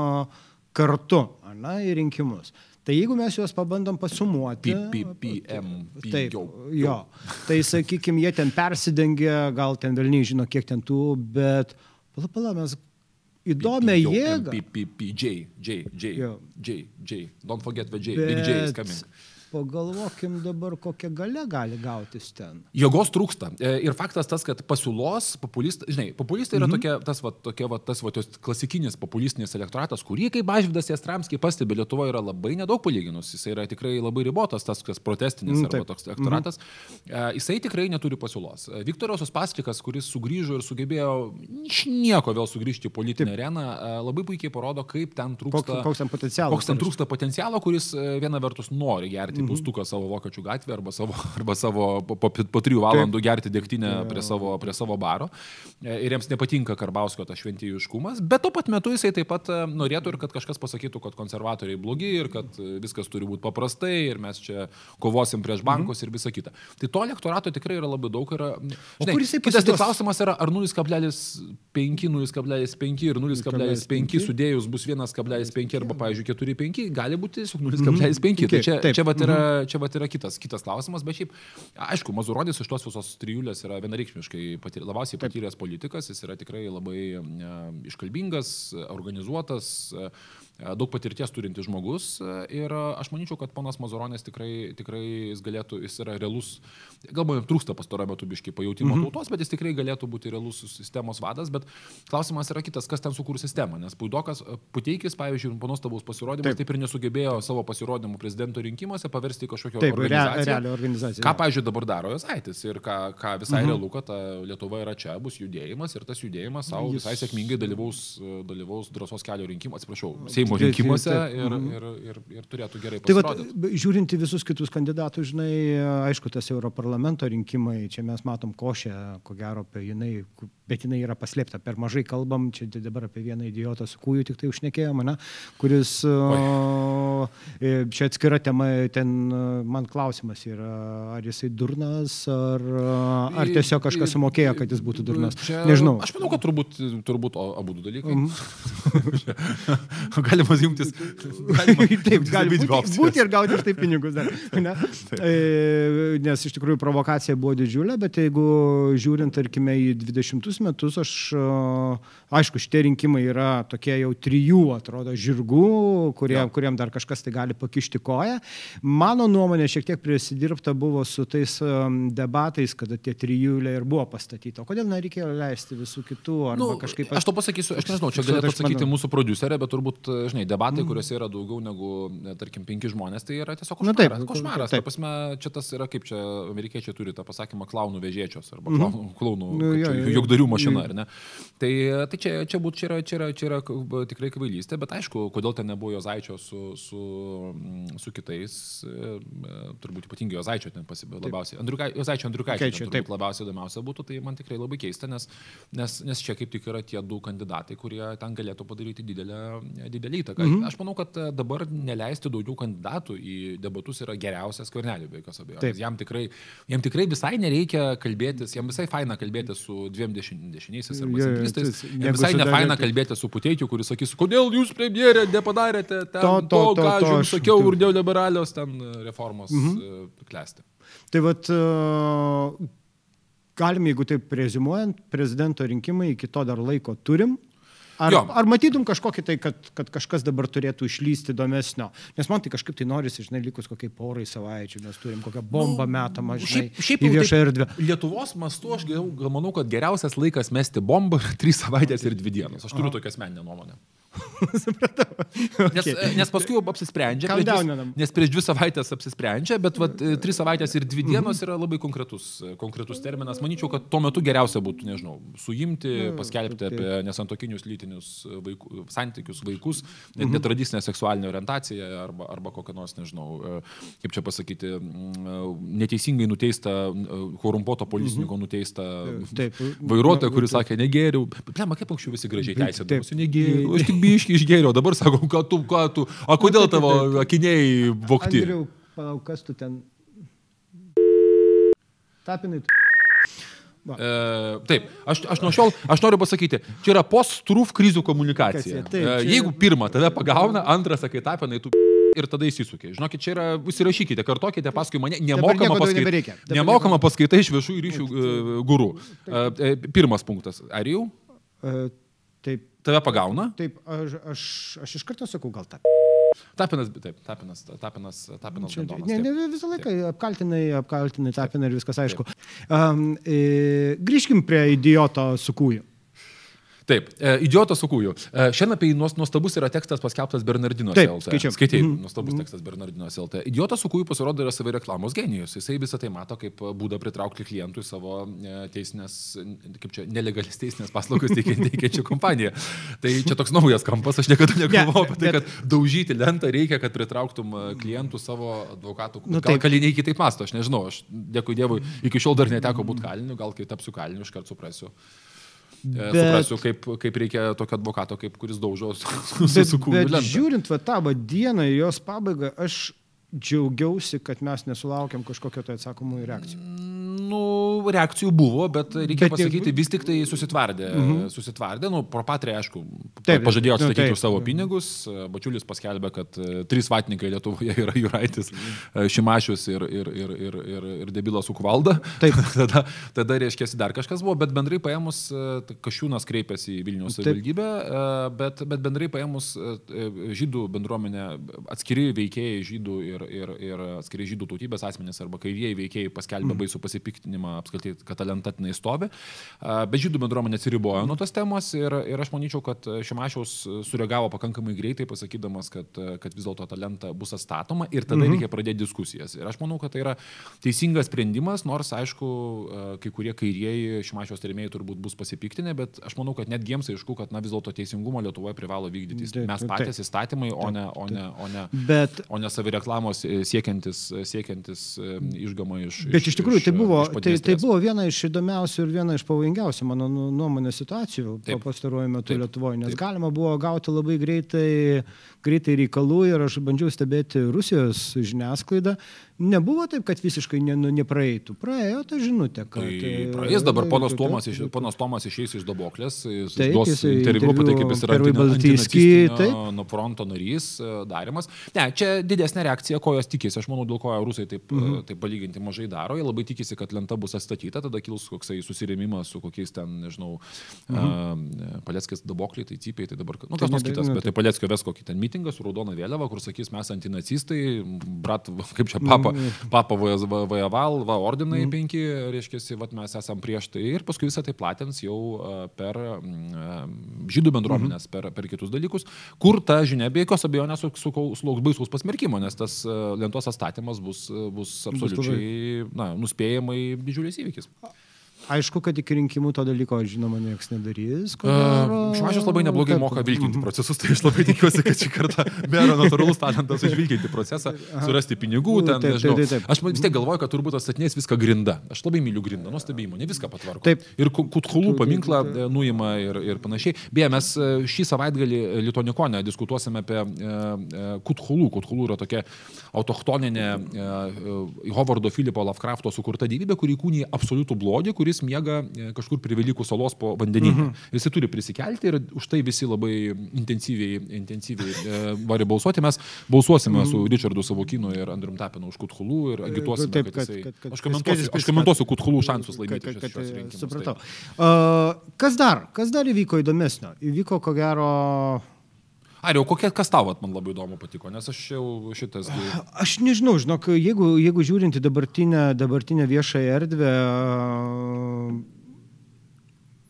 kartu, ar ne, į rinkimus. Tai jeigu mes juos pabandom pasumuoti. PPM. Taip, jo. Tai sakykime, jie ten persidengia, gal ten vėl nežino, kiek ten tų, bet pala, pala, mes įdomią jėgą. PPJ, J, J, Jo. J, J. Don't forget the J. Big J is coming. Pagalvokim dabar, kokią galę gali gautis ten. Jėgos trūksta. E, Ir faktas tas, kad pasiūlos populistai, žinai, populistai yra mhm. tokia, tas, va, tokia, va, tas va, tos klasikinis populistinis elektoratas, kurį, kaip Ažvidas Jastramskiai pastebi, Lietuvoje yra labai nedaug palyginus. Jis yra tikrai labai ribotas, tas, kas protestinis Mm, mm, arba taip. toks elektoratas. Mhm. Jisai tikrai neturi pasiūlos. E, Viktoras Uspaskikas, kuris sugrįžo ir sugebėjo iš nieko vėl sugrįžti į politinę areną, e, labai puikiai parodo, kaip ten Koks, trūksta. koks ten potencialas. Koks ten trūksta potencialo, kuris viena vertus nori gerti Mhm. pustuką savo vokiečių gatvę arba savo, arba savo po, po, po trijų valandų gerti degtinę prie savo, prie savo baro. E, Ir jiems nepatinka Karbauskio tas šventėjiškumas, bet tuo pat metu jisai taip pat e, norėtų ir kad kažkas pasakytų, kad konservatoriai blogi ir kad e, viskas turi būti paprastai ir mes čia kovosim prieš bankus ir visa kita. Tai to elektorato tikrai yra labai daug. Yra, žinai, kitas tik pasiduos? klausimas yra, ar 0,5, 0,5 ir 0,5 sudėjus bus 1,5 arba, pavyzdžiui, 4,5, gali būti tiesiog 0,5. Tai čia, Taip. čia, vat yra, čia vat yra kitas, kitas klausimas, bet šiaip, aišku, Mazurodis iš tos visos trijulės yra vienareikšmiškai patyr, labiausiai patyręs politikas, jis yra tikrai labai e, iškalbingas, organizuotas, daug patirties turintis žmogus e, ir e, aš manyčiau, kad ponas Mazuronis tikrai, tikrai jis galėtų, jis yra realus, galbūt jam trūksta pastarojame metu biškai pajūtimo mhm. tautos, bet jis tikrai galėtų būti realus sistemos vadas, bet klausimas yra kitas, kas ten sukūrė sistemą, nes Puidokas, e, Puteikis, pavyzdžiui, po nuostabaus pasirodymo, taip. Taip. ir nesugebėjo savo pasirodymų prezidento rinkimuose paversti į kažkokią Taip, organizaciją. realią organizaciją. Ką, pavyzdžiui, dabar daro Josaitis ir ką, ką visai Mhm. realu, kad Lietuva yra čia, bus judėjimas ir tas judėjimas savo Jis- visai sėkmingai dalyvaus, dalyvaus drąsos kelio rinkimuose, atsiprašau, Taip, Seimo rinkimuose taip. ir, Mhm. ir, ir, ir turėtų gerai Tai pasirodyti. žiūrint į visus kitus kandidatus, žinai, aišku, tas Europarlamento rinkimai, čia mes matom košę, ko gero, apie jinai, bet jinai yra paslėpta, per mažai kalbam, čia dabar apie vieną idiotą su kūju tik tai užnekėjom, ne, kuris, o, e, čia atskira tema, ten e, man klausimas yra, ar jisai durnas, ar, ar tiesiog kažkas sumokėjo, kad jis būtų durnas. Čia, Nežinau. Aš manau, kad turbūt, turbūt abu du dalykai. Mhm. Galima jungtis. Galima Taip, gali abidvi būti, būti ir gauti už tai pinigus. Dar, ne? E, nes iš tikrųjų provokacija buvo didžiulė, bet jeigu žiūrint, tarkime, į 20 metus, aš, aišku, šitie rinkimai yra tokie jau trijų, atrodo, žirgų, kurie, kuriem dar kažkas tai gali pakišti koją. Mano nuomonė šiek tiek prisidirbta buvo su tais am, debatais, kada tie trijulė ir buvo pastatyta. O kodėl nereikėjo leisti visų kitų? Arba Nu, kažkaip... aš to pasakysiu, aš nežinau, čia galėtų atsakyti mūsų producerė, bet turbūt, žinai, debatai, kuriuose yra daugiau negu, e, tarkim, penki žmonės, tai yra tiesiog Na, taip, košmaras. košmaras. taip. Ta prasme, čia tas yra, kaip čia amerikiečiai turi tą pasakymą, klaunų vežėčios arba klaunų, klaunų Nu, jogdarių mašina, ar ne? Tai, tai čia, čia, būt, čia, yra, čia, yra, čia yra tikrai kvailystė, bet aišku, kodėl ten nebuvo Jozaičio su, su, mm, su kitais, e, e, turbūt ypatingai Jozaičio ten pasibė labiausiai. Andriukai, Jozaičio Andriukaičio turbūt taip. labiausiai įdomiausia būtų, tai man tikrai labai keista, nes, nes, nes čia kaip tik yra tie du kandidatai, kurie ten galėtų padaryti didelę, didelę įtaką. Mhm. Aš manau, kad e, dabar neleisti daugiau kandidatų į debatus yra geriausias kvarnelį, be jokios abejonės. Jam tikrai, jam tikrai visai nereikia kalbėtis, jam visai faina kalbėtis su dviem dešin, dešiniaisiais arba jo, centristais. tas- Jam negu visai nefaina Dalia- kalbėti su Puteikiu, kuris sakys, kodėl jūs premjerė nepadarėte ten, To, to, to, to, to, ką to aš jums aš- sakiau to- ir dėl liberalios ten e, reformos mhm. klesti. Tai vad, galim, jeigu taip prezimuojant, prezidento rinkimai iki to dar laiko turim. Ar, Jo. ar matytum kažkokį tai, kad, kad kažkas dabar turėtų išlysti įdomesnio? Nes man tai kažkaip tai norisi, žinai, likus kokiai porai savaičių, nes turim kokią bombą metamą, žinai, Nu, Šiaip, šiaip į viešą erdvę. Lietuvos mastu aš manau, kad geriausias laikas mesti bombą yra trys savaitės ir dvi dienos. Aš turiu tokią asmeninę nuomonę. Nes, Okay. nes paskui jau apsisprendžia. Prieš dvi-. Nes prieš dvi savaitės apsisprendžia, bet vat, e, trys savaitės ir Mhm. dvi dienos yra labai konkretus, e, konkretus terminas. Manyčiau, kad tuo metu geriausia būtų, nežinau, suimti, paskelbti taip. apie nesantokinius lytinius vaikų, santykius vaikus, Mhm. netradicinę seksualinę orientaciją arba, arba kokią nors, nežinau, e, kaip čia pasakyti, neteisingai nuteistą, korumpuoto policininko nuteistą Mhm. Vairuotoją, kuris sakė, negėriau. Plema, kaip anksčiau visi gražiai teisėdavosi, negėriau. Aš tik biški išgėriau, dabar sakau, ką tu, ką tu, o kodėl taip, tavo taip. akiniai vokti? Andriau, palauk, kas tu ten? Tapinai. tu- Va. E, taip, aš, aš nuo šiol, aš noriu pasakyti, čia yra post-truth krizių komunikacija. Taip, E, čia- Jeigu pirmą tave pagauna, antrą sakai tapinai, tu ir tada įsisukė. Žinokit, čia yra, užsirašykite, kartokite paskui mane, nemokama. Dabar Nemokama paskaita iš viešųjų ryšių e, gurų. E, e, Pirmas punktas. Ar jau E, Taip, tave pagauna? taip, aš, aš, aš iš karto sakau, gal tą. Tapinas, taip, tapinas, tapinas, tapinas. Čia, Gandonas, ne, taip. ne, visą laiką apkaltinai, apkaltinai, tapinai ir viskas aišku. Um, e, grįžkim prie idioto su kūju. Taip, e, idiotas su kūju. E, šiandien apie jį nuos- nuostabus yra tekstas paskelbtas Bernardino Taip, LT. skaičiau. Skaitai, Mhm. nuostabus tekstas Bernardino LT. Idiotas su kūju pasirodo yra savireklamos genijus. Jisai visą tai mato kaip būdą pritraukti klientų į savo e, teisinės, kaip čia, nelegalis teisinės paslaugas teikiančią kompaniją. Tai čia toks naujas kampas, aš niekada negalvojau apie tai, kad daužyti lentą reikia, kad pritrauktum e, klientų savo advokatų. Nu, gal kaliniai kitaip masto, aš nežinau, aš dėkui Dievui, iki šiol dar neteko būti kaliniu, gal kai tapsiu kaliniu, iškart suprasiu. Bet... Bet- Suprasiu, kaip, kaip reikia tokio advokato, kaip kuris daužo su, kūnu. žiūrint va tą va dieną ir jos pabaigą, aš džiaugiausi, kad mes nesulaukėm kažkokio tai atsakomųjų reakcijų. Nu, reakcijų buvo, bet reikia Bet pasakyti, vis tik tai susitvardė. Mm -hmm. Susitvardė, nu, propatrė, aišku, Taip, taip, pažadėjo nu, atstatyti taip. už savo pinigus. Bačiulis paskelbė, kad e, trys vatnikai Lietuvoje yra Juraitis, e, Šimašius ir, ir, ir, ir, ir, ir Debilas Ukvalda. Taip. tada, tada reiškia, dar kažkas buvo, bet bendrai paėmus, e, Kašiūnas kreipėsi į Vilniaus Taip. savivaldybę, bet, bet bendrai paėmus žydų bendruomenė, atskiri veikėjai žydų ir, ir, ir atskiri žydų tautybės asmenys arba kairieji veikėjai paskelbė baisų pasipiktinimą apskritai, kad ta lenta tenai stovi. Bet žydų bendruomenė atsiribojo nuo tos temos ir, ir aš manyčiau, kad Šimašiaus sureagavo pakankamai greitai, pasakydamas, kad, kad vis dėlto ta lenta bus atstatoma ir tada mhm. reikia pradėti diskusijas. Ir aš manau, kad tai yra teisingas sprendimas, nors, aišku, kai kurie kairieji Šimašiaus rėmėjai turbūt bus pasipiktinę, bet aš manau, kad net jiems aišku, kad na, vis dėlto teisingumą Lietuvoje privalo vykdyti Taip, mes taip. patys įstatymai, o ne, o ne, o ne, Bet o ne savireklamos e, siekiantis, siekiantis e, išgamą iš... Bet iš tikrųjų tai buvo, iš tai, tai Padniestrės. Buvo viena iš įdomiausių ir viena iš pavojingiausių, mano nu- nuomonė, situacijų pastaruoju metu. Lietuvoje, nes Taip. galima buvo gauti labai greitai, greitai reikalų ir aš bandžiau stebėti Rusijos žiniasklaidą. Nebuvo taip, kad visiškai ne, nu, nepraeitų. Praėjo ta žinutė, kad... Tai praeis dabar ponas Tomas, iš, ponas Tomas išeis iš daboklės, jis Taip, duos jisai interviu apie tai, kaip jis yra Baltijski, nuo fronto narys e, darimas. Ne, čia didesnė reakcija, ko jos tikisi. Aš manau, dėl ko rusai taip, mhm. taip palyginti mažai daro. Jie labai tikisi, kad lenta bus atstatyta, tada kils koksai susirėmimas su kokiais ten, nežinau, mhm. Paleckis daboklį, tai cypiai, tai dabar, nu Tai kas nors kitas, bet tai Paleckio ves kokį ten mitingą su raudona vėliava, kur sakys, mes antinacistai, brat, kaip čia papa, papa Vajaval, va, ordinai penki, reiškia, vat mes esam prieš tai ir paskui visą tai platins jau per žydų bendruomenės, per, per kitus dalykus, kur ta žinia be jokios abejonės su- su- sulauks baisaus pasmerkimo, nes tas lentos atstatymas bus, bus absoliučiai, na, nuspėjamai didžiulis įvykis. Because. Aišku, kad iki rinkimų to dalyko, žinoma, niekas nedarys. Šimašius labai neblogai moka vilkinti procesus, tai aš labai tikiuosi, kad šį kartą mero natūralus talentas užvilkinti procesą, surasti pinigų, Nu, ten, taip, nežinau. taip, taip. Aš vis tiek galvoju, kad turbūt atstatinės viską grinda. Aš labai myliu grindą, nuostabi įmonė, viską patvarko. Taip. Ir Ku- Kutchulų Taip, paminklą taip, nuima ir, ir panašiai. Beje, mes e, šį savaitgalį Litonikone diskutuosime apie e, e, Kutchulų. Kutchulų yra tokia autochtoninė Hovardo Filipo Lovecrafto sukurta gyvybė, kuri kūnė absoliutų blogį, kuris miega e, kažkur prie Velykų salos po vandenyje. Mhm. Jis turi prisikelti ir už tai visi labai intensyviai, intensyviai e, varė balsuoti. Mes balsuosime mhm. su Richardu Savokinu ir Andrium Tapinu už Kutchulų ir agituosime, Taip, kad, jisai... kad- kad- aš komentuosiu, kad- aš komentuosiu Kutchulų šansus laimėti kad, kad, kad, supratau. Uh, kas dar? Kas dar įvyko įdomesnio? Įvyko, ko gero, Ar jau kokia, kas tau man labai įdomu patiko, nes aš jau šitas... Aš nežinau, žinok, jeigu, jeigu žiūrint į dabartinę, dabartinę viešąją erdvę,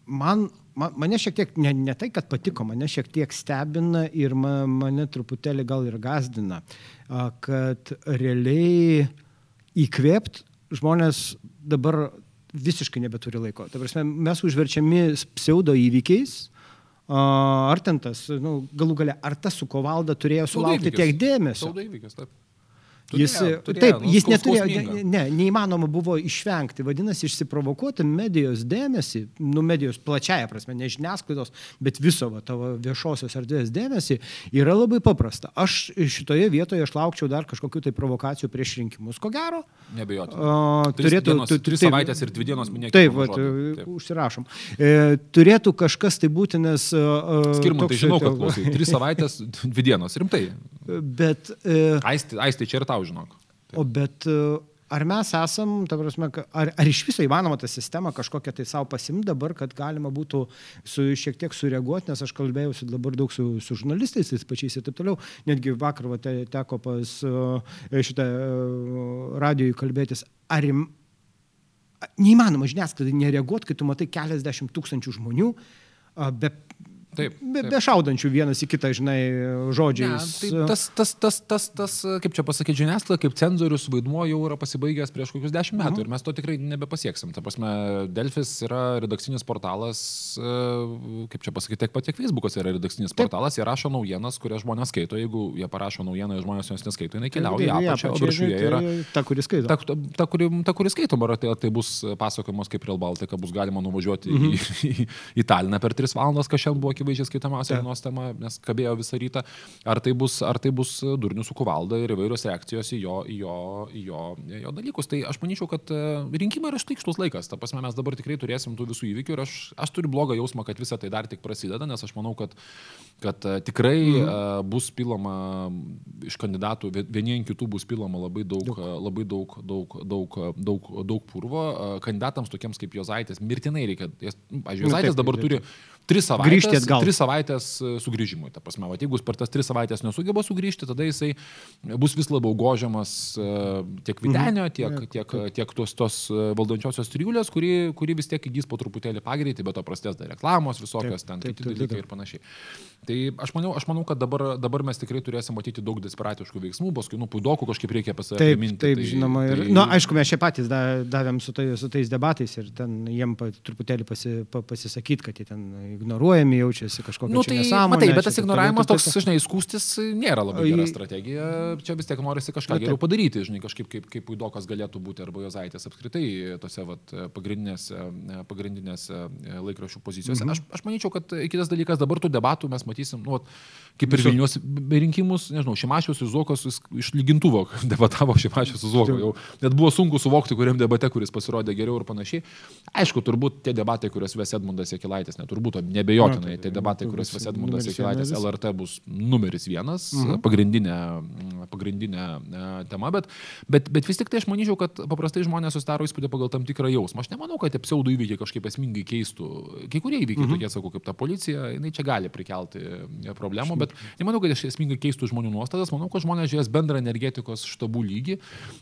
man, man, mane šiek tiek, ne, ne tai, kad patiko, mane šiek tiek stebina ir ma, mane truputėlį gal ir gazdina, kad realiai įkvėpt žmonės dabar visiškai nebeturi laiko. Ta prasme, mes užverčiami pseudo įvykiais. Ar ten tas, nu, galų gale, ar tas su kovalda turėjo sulaukti tiek dėmesio? Saudo įvykis, taip. Jis, Turėjo, turėjo, taip, nu, jis neturėjo, ne, ne, neįmanoma buvo išvengti. Vadinasi, išsiprovokuoti medijos dėmesį, nu, medijos plačiaja prasme, ne žiniasklaidos, bet viso va, tavo viešosios erdvės dėmesį yra labai paprasta. Aš šitoje vietoje aš laukčiau dar kažkokių tai provokacijų prieš rinkimus. Ko gero, Tris turėtų... dienos, tu- tris taip, savaitės ir dvi dienos minėti. Taip, vat, užsirašom. E, turėtų kažkas tai būti, nes... a, a, Skirmantai, žinau, kad klausai. Tris savaitės, dvi dienos. Rimtai. Bet... E, Aistė, aistė čia ir tau, žinok. O bet e, ar mes esam, ta prasme, ar, ar iš viso įmanoma tą sistemą kažkokią tai savo pasimti dabar, kad galima būtų su, šiek tiek sureaguoti, nes aš kalbėjausi dabar daug su, su žurnalistais, tais pačiais ir taip toliau. Netgi vakar va, te, teko pas e, šitą radijui kalbėtis. Ar neįmanoma žiniasklaidai nereaguoti, kai tu matai keliasdešimt tūkstančių žmonių a, be, Taip, be, taip. be šaudančių vienas į kitą, žinai, Ne, žodžiais. tai tas, tas, tas, tas, tas, kaip čia pasakyti, žiniasklaida kaip cenzorius vaidmuo jau yra pasibaigęs prieš kokius dešimt metų Mhm. ir mes to tikrai nebepasieksim. Ta prasme, Delfis yra redakcinis portalas, e, kaip čia pasakyti, tiek pat, tiek Facebookas yra redakcinis portalas, jie rašo naujienas, kurias žmonės skaito, jeigu jie parašo naujieną ir žmonės jos neskaito, jinai keliauja į apačią, o viršuje yra... Ta, kuris skaito. Ta, ta, ta, kuri, ta, kuri skaitoma, ar tai, tai bus pasakojimas kaip Real Baltica, bus galima nuvažiuoti mhm. į, į, į Taliną per 3 valandas, kas šiandien buvo akivaizdžiai skaitamiausia dienos tema, nes kabėjo visą rytą. Ar tai bus, ar tai bus durnių su kuvalda ir įvairios reakcijos į jo, į jo, į jo, į jo dalykus. Tai aš manyčiau, kad e, rinkimai yra štaikštus laikas. Ta prasme, mes dabar tikrai turėsim tų visų įvykių ir aš, aš turiu blogą jausmą, kad visa tai dar tik prasideda, nes aš manau, kad, kad e, tikrai mhm. bus pilama iš kandidatų, vie- vieni ant kitų bus pilama labai daug, daug. labai daug, daug, daug, daug, daug purvo. E, Kandidatams tokiems kaip Jozaitis mirtinai reikia. jas- nu, Jozaitis taip, dabar taip, turi tris savaitės, Grįžti atgal. tris savaitės e, sugrįžimui. Ta prasme, va, jeigu jis per tas tris savaitės nesugeba sugrįžti, tada jisai bus vis labiau gožiamas e, tiek Vitenio, tiek, tiek, tiek tos, tos e, valdančiosios triulės, kuri, kuri vis tiek įgys po truputėlį pagreitį, bet to prasidės dar reklamos visokios, Taip, ten taip, kiti taip, dalykai taip. ir panašiai. Tai aš manau, aš manau kad dabar, dabar mes tikrai turėsim matyti daug desperatiškų veiksmų, paskui, nu, puidokų kažkaip reikia save Taip, priminti. taip, tai, žinoma. Ir, tai, na, nu, aišku, mes čia patys da, davėm su, tai, su tais debatais ir ten jiem pa, truputėlį pasi, pa, pasisakyti, kad jie ten ignoruojami jaučiasi kažkokia Nu, tai, nesąmonė. matai, bet tas taip ignoravimas toks, taip, taip, žinai, skūstis nėra labai gera strategija. Čia vis tiek norisi kažką taip. geriau padaryti, žinai, kažkaip kaip, kaip puidokas galėtų būti arba Jozaitis apskritai tose vat, pagrindinėse, pagrindinėse e, laikraščių pozicijose. Mhm. Aš, aš manyčiau, kad kitas dalykas, dabar tų debatų mes matysim, nu, vat, kaip ir Vilnius rinkimus, nežinau, Šimašius ir Zokas jis iš lygintuvo debatavo Šimašius su Zoku. Jau net buvo sunku suvokti, kuriam debate, kuris pasirodė geriau ir panašiai. Aišku, turbūt tie debatai, kuriuos ves Edmundas Jekilaitis, neturbūt, nebejotinai, Na, tie tai debatai, kuriuos ves Edmundas Jekilaitis. LRT bus numeris vienas, Mhm. pagrindinė, pagrindinė e, tema, bet, bet, bet vis tik tai aš manyčiau, kad paprastai žmonės susidaro įspūdį pagal tam tikrą jausmą. Aš nemanau, kad tie pseudo įvykiai kažkaip esmingai keistų. Kai kurie įvykiai, mhm. tokie, sakau, kaip ta policija, jinai čia gali prikelti e, problemų, bet nemanau, kad iš esmingai keistų žmonių nuostatas. Manau, kad žmonės žiūrės bendrą energetikos štabų lygį.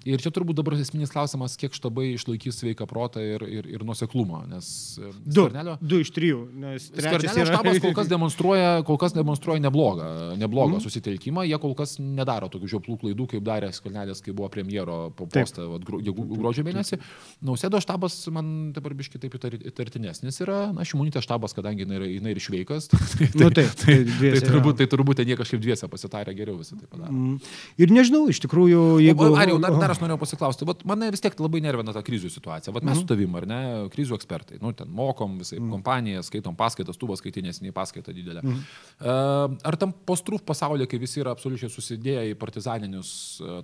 Ir čia turbūt dabar esminis klausimas, kiek štabai išlaikys sveiką protą ir, ir, ir nuseklumą. Nes e, Du, du iš trijų. Nes Skvernelio štabas kol kas demonstruoja, kol kas demonstruoja neblogą, neblogą mm. susitelkimą. Jie kol kas nedaro tokių žioplų klaidų, kaip darė Skvernelis, kai buvo premjero postą vat, gruodžio mėnesį. Nausėdo štabas man dabar biški taip įtar- įtartinesnis yra. Na, Šimonytė štabas, kadangi jinai yra, jinai ir šveikas. Tai, Nu, tai, tai tai, dviese turbūt, tai turbūt ten jie kažkaip dviese pasitarė geriau visą tai padarė. Mm. Ir nežinau, iš tikrųjų, jeigu... Jeigu... Ar jau dar, dar aš norėjau pasiklausti, vat mane vis tiek labai nervina ta krizių situacija. Vat mes Mhm. su tavim, ar ne, krizių ekspertai, nu, ten mokom visai mm. kompaniją, skaitom paskaitas, tu vas skaitinės, nei paskaita didelė. Mm. Uh, ar tam postruf pasaulyje, kai visi yra absoliučiai susidėję į partizaninius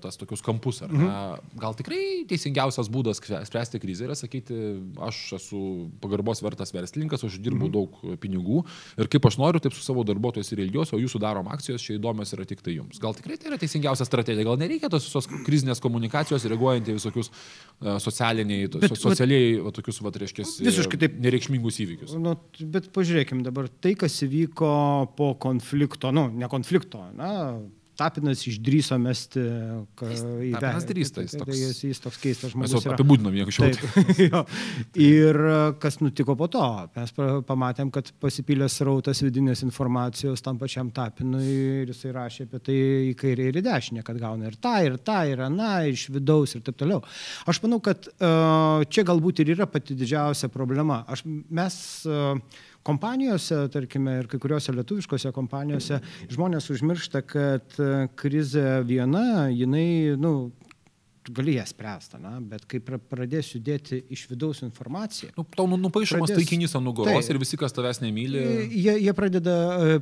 tas tokius kampus, ar ne, mm. gal tikrai teisingiausias būdas spręsti krizę yra sakyti, aš esu pagarbos vertas verslininkas, aš dirbu mm. daug pinigų ir kaip aš noriu, taip su savo darbuotojais ir ilgiuosi, o jūsų darom akcijos čia įdomios yra tik tai jums. Gal tikrai tai yra teisingiausia strategija, gal nereikia tos visos krizinės komunikacijos reaguojant į visokius uh, socialiniai, Bet- so, socialiai, va, tokius, va, reiškia, Visiškai taip. nereikšmingus įvykius. Nu, bet pažiūrėkim dabar, tai, kas įvyko po konflikto, nu, ne konflikto, na, Tapinas išdryso mesti ka, į Tapinas ve- drįsta, jis tai- tai toks- Jis, jis toks keistas Mes žmogus. yra. apibūdinom. Taip, jo. Ir kas nutiko po to? Mes pamatėm, kad pasipylė srautas vidinės informacijos tam pačiam Tapinui ir jisai rašė apie tai į kairę ir į dešinę, kad gauna ir tą, ir tą, ir aną, iš vidaus ir taip toliau. Aš manau, kad čia galbūt ir yra pati didžiausia problema. Aš, mes kompanijose, tarkime, ir kai kuriuose lietuviškose kompanijose žmonės užmiršta, kad krizė viena, jinai, nu, tu gali ją spręsti, na, bet kai pradės judėti iš vidaus informacija. Nu, tau nu, nupaišomas pradės... taikinys ant nugaros tai, ir visi, kas tavęs nemyli. Jie, jie pradeda,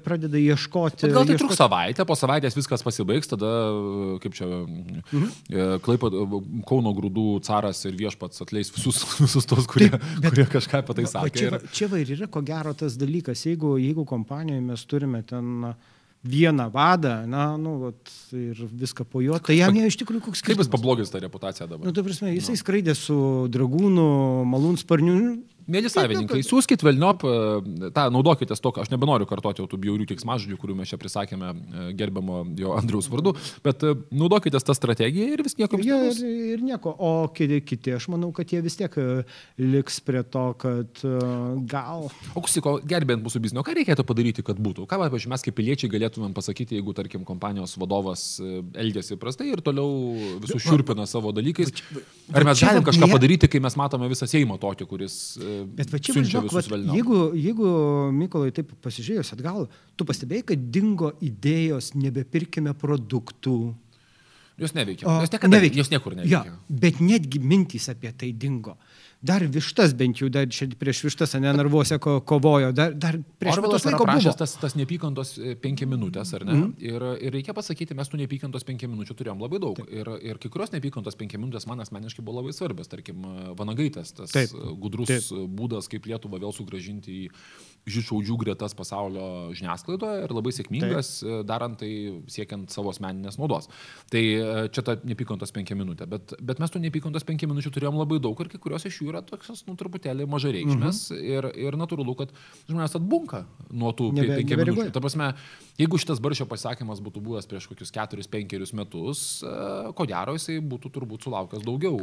pradeda ieškoti. Bet gal tai ieškoti... truks savaitę, po savaitės viskas pasibaigs, tada, kaip čia, mhm. E, Klaipa, Kauno grūdų caras ir viešpats atleis visus, visus tos, kurie, Taip, bet, kurie kažką apie tai sakė. Čia, čia va ir yra ko gero tas dalykas, jeigu, jeigu kompanijoje mes turime ten... Uh, vieną vadą, na, nu, vat, ir viską po jo, tai jam iš tikrųjų koks skirtumas. Kaip jis pablogins tą reputaciją dabar? Na, nu, tu prasme, jisai no. skraidė su dragūnu, malūnsparniu, Mėly savininkai, siūskit velniop, e, tą naudokitės to, aš nebenoriu kartoti jau tų bjaurių kiksmažodžių, kurių mes čia prisakėme e, gerbiamo jo Andriaus vardu, bet e, naudokitės tą strategiją ir vis nieko ja, ir, ir nieko. O kiti, kiti, aš manau, kad jie vis tiek liks prie to, kad gal. O kusiko, gerbėjant mūsų biznio, ką reikėtų padaryti, kad būtų? Ką, pavyzdžiui, mes kaip piliečiai galėtumėm pasakyti, jeigu, tarkim, kompanijos vadovas elgėsi prastai ir toliau visus šiurpina savo dalykais? Ar mes galim kažką padaryti, kai mes matome visą Seimą tokį, kuris Bet va čia, žinok, vat, jeigu, jeigu Mykolai taip pasižiūrėjus atgal, tu pastebėjai, kad dingo idėjos, nebepirkime produktų. Jos neveikia. Jos, niekada, neveikia. jos niekur neveikia. Ja, bet netgi mintys apie tai dingo dar vištas bent jau, dar prieš vištas, ne narvuose ko, kovojo, dar, dar prieš Orvelas laiko buvo. Tas, tas nepykantos e, penki minutės, ar ne? Mm ir, ir reikia pasakyti, mes tų nepykantos penki minučių turėjom labai daug. Taip. Ir, ir kai kurios nepykantos penki minutės man asmeniškai buvo labai svarbios. Tarkim, Vanagaitas, tas Taip. gudrus Taip. būdas, kaip Lietuvą vėl sugražinti į žydšaudžių gretas pasaulio žiniasklaidoje ir labai sėkmingas, Taip. E, darant tai siekiant savo asmeninės naudos. Tai e, čia ta nepykantos penki minutė. Bet, bet mes tų nepykantos penki minučių turėjom labai daug ir kai kurios iš jų yra tokios, nu, truputėlį mažai reikšmės mhm. ir, ir natūralu, kad žmonės atbunka nuo tų Nebe, penkių minučių. Ta prasme, jeigu šitas baršio pasakymas būtų buvęs prieš kokius keturis, penkerius metus, uh, ko gero jisai būtų turbūt sulaukęs daugiau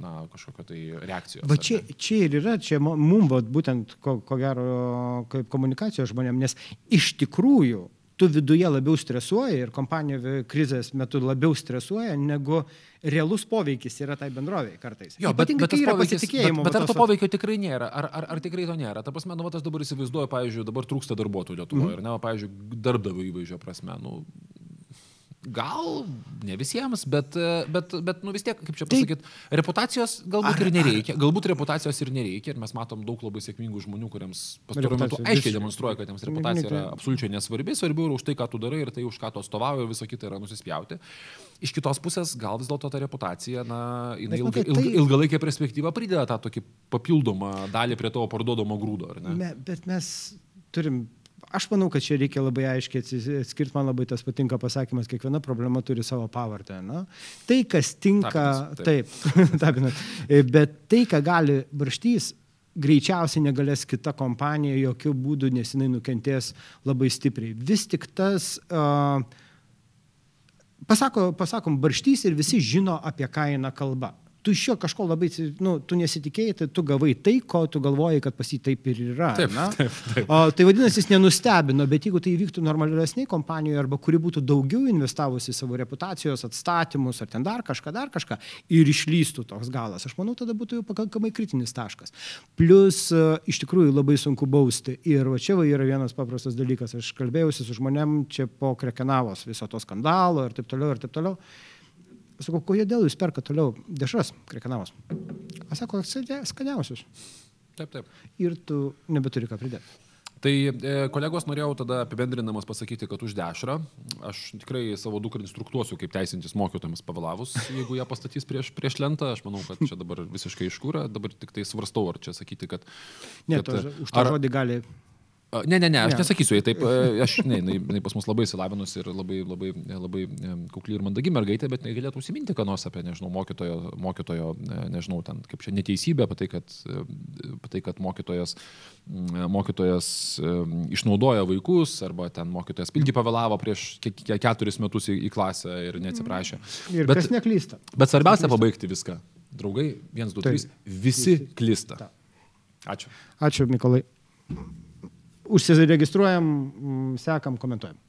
na, kažkokio tai reakcijos. Va čia, čia ir yra, čia mums būtent ko, ko gero kaip komunikacijos žmonėm, nes iš tikrųjų tu viduje labiau stresuoji ir kompanija krizės metu labiau stresuoja, negu realus poveikis yra tai bendroviai kartais. Jo, bet, bet, poveikis, bet, bet ar to poveikio tikrai nėra? Ar, ar, ar tikrai to nėra? Ta prasme, nu, aš dabar įsivaizduoju, pavyzdžiui, dabar trūksta darbuotojų Lietuvoje, mm -hmm. ir ne, pavyzdžiui, darbdavio įvaizdžio prasme. Nu, Gal ne visiems, bet, bet, bet nu vis tiek, kaip čia pasakyti, reputacijos galbūt ar, ir nereikia. Galbūt reputacijos ir nereikia. Ir mes matom daug labai sėkmingų žmonių, kuriems pastaruoju metu aiškiai demonstruoja, kad jiems reputacija yra absoliučiai nesvarbi. Svarbi yra už tai, ką tu darai ir tai, už ką tu atstovauji viso kita yra nusispjauti. Iš kitos pusės, gal vis dėlto ta reputacija, na, jinai ilga, ilga, ilgalaikė perspektyva prideda tą tokį papildomą dalį prie tavo parduodamo grūdo, ar ne? Me, bet mes turim aš manau, kad čia reikia labai aiškiai atskirti, man labai tas patinka pasakymas, kiekviena problema turi savo pavardę. Na? Tai, kas tinka, tapinas, taip, taip tapinas, e, bet tai, ką gali barštys, greičiausiai negalės kita kompanija jokių būdų, nes jinai nukentės labai stipriai. Vis tik tas... Uh, pasako, pasakom barštys ir visi žino, apie ką eina kalba tu iš jo kažko labai, nu, tu nesitikėjai, tai tu gavai tai, ko tu galvojai, kad pas jį taip ir yra. Taip, na? taip, taip. O, tai vadinasi, jis nenustebino, bet jeigu tai įvyktų normalesniai kompanijoje arba kuri būtų daugiau investavusi savo reputacijos atstatymus ar ten dar kažką, dar kažką ir išlystų toks galas, aš manau, tada būtų jau pakankamai kritinis taškas. Plus, e, iš tikrųjų, labai sunku bausti. Ir va čia va yra vienas paprastas dalykas. Aš kalbėjausi su žmonėm čia po Krekenavos viso to skandalo ir taip toliau ir taip toliau. Sakau, kodėl jūs perka toliau dešras krekanavos? Aš sako, skaniausius. Taip, taip. Ir tu nebeturi ką pridėti. Tai e, kolegos norėjau tada apibendrinamas pasakyti, kad už dešrą aš tikrai savo dukrą instruktuosiu, kaip teisintis mokytojams pavėlavus, jeigu ją pastatys prieš, prieš lentą. Aš manau, kad čia dabar visiškai iškūra, dabar tik tai svarstau, ar čia sakyti, kad... Ne, kad, to, už tą ar, žodį gali Ne, ne, ne, aš ne. nesakysiu jai taip. Aš, ne, jinai, jinai pas mus labai įsilavinusi ir labai, labai, labai kukli ir mandagi mergaitė, bet galėtų užsiminti, ką nors apie, nežinau, mokytojo, mokytojo, nežinau, ten kaip čia neteisybė, apie tai, kad, apie tai, kad mokytojas, mokytojas išnaudoja vaikus, arba ten mokytojas pilgi pavėlavo prieš keturis metus į, į klasę ir neatsiprašė. Ir bet, kas neklysta. Bet svarbiausia pabaigti viską. Draugai, vienas, du, trys, visi klysta. Ačiū. Ačiū, Mikolai užsiregistruojam, sekam, komentuojam.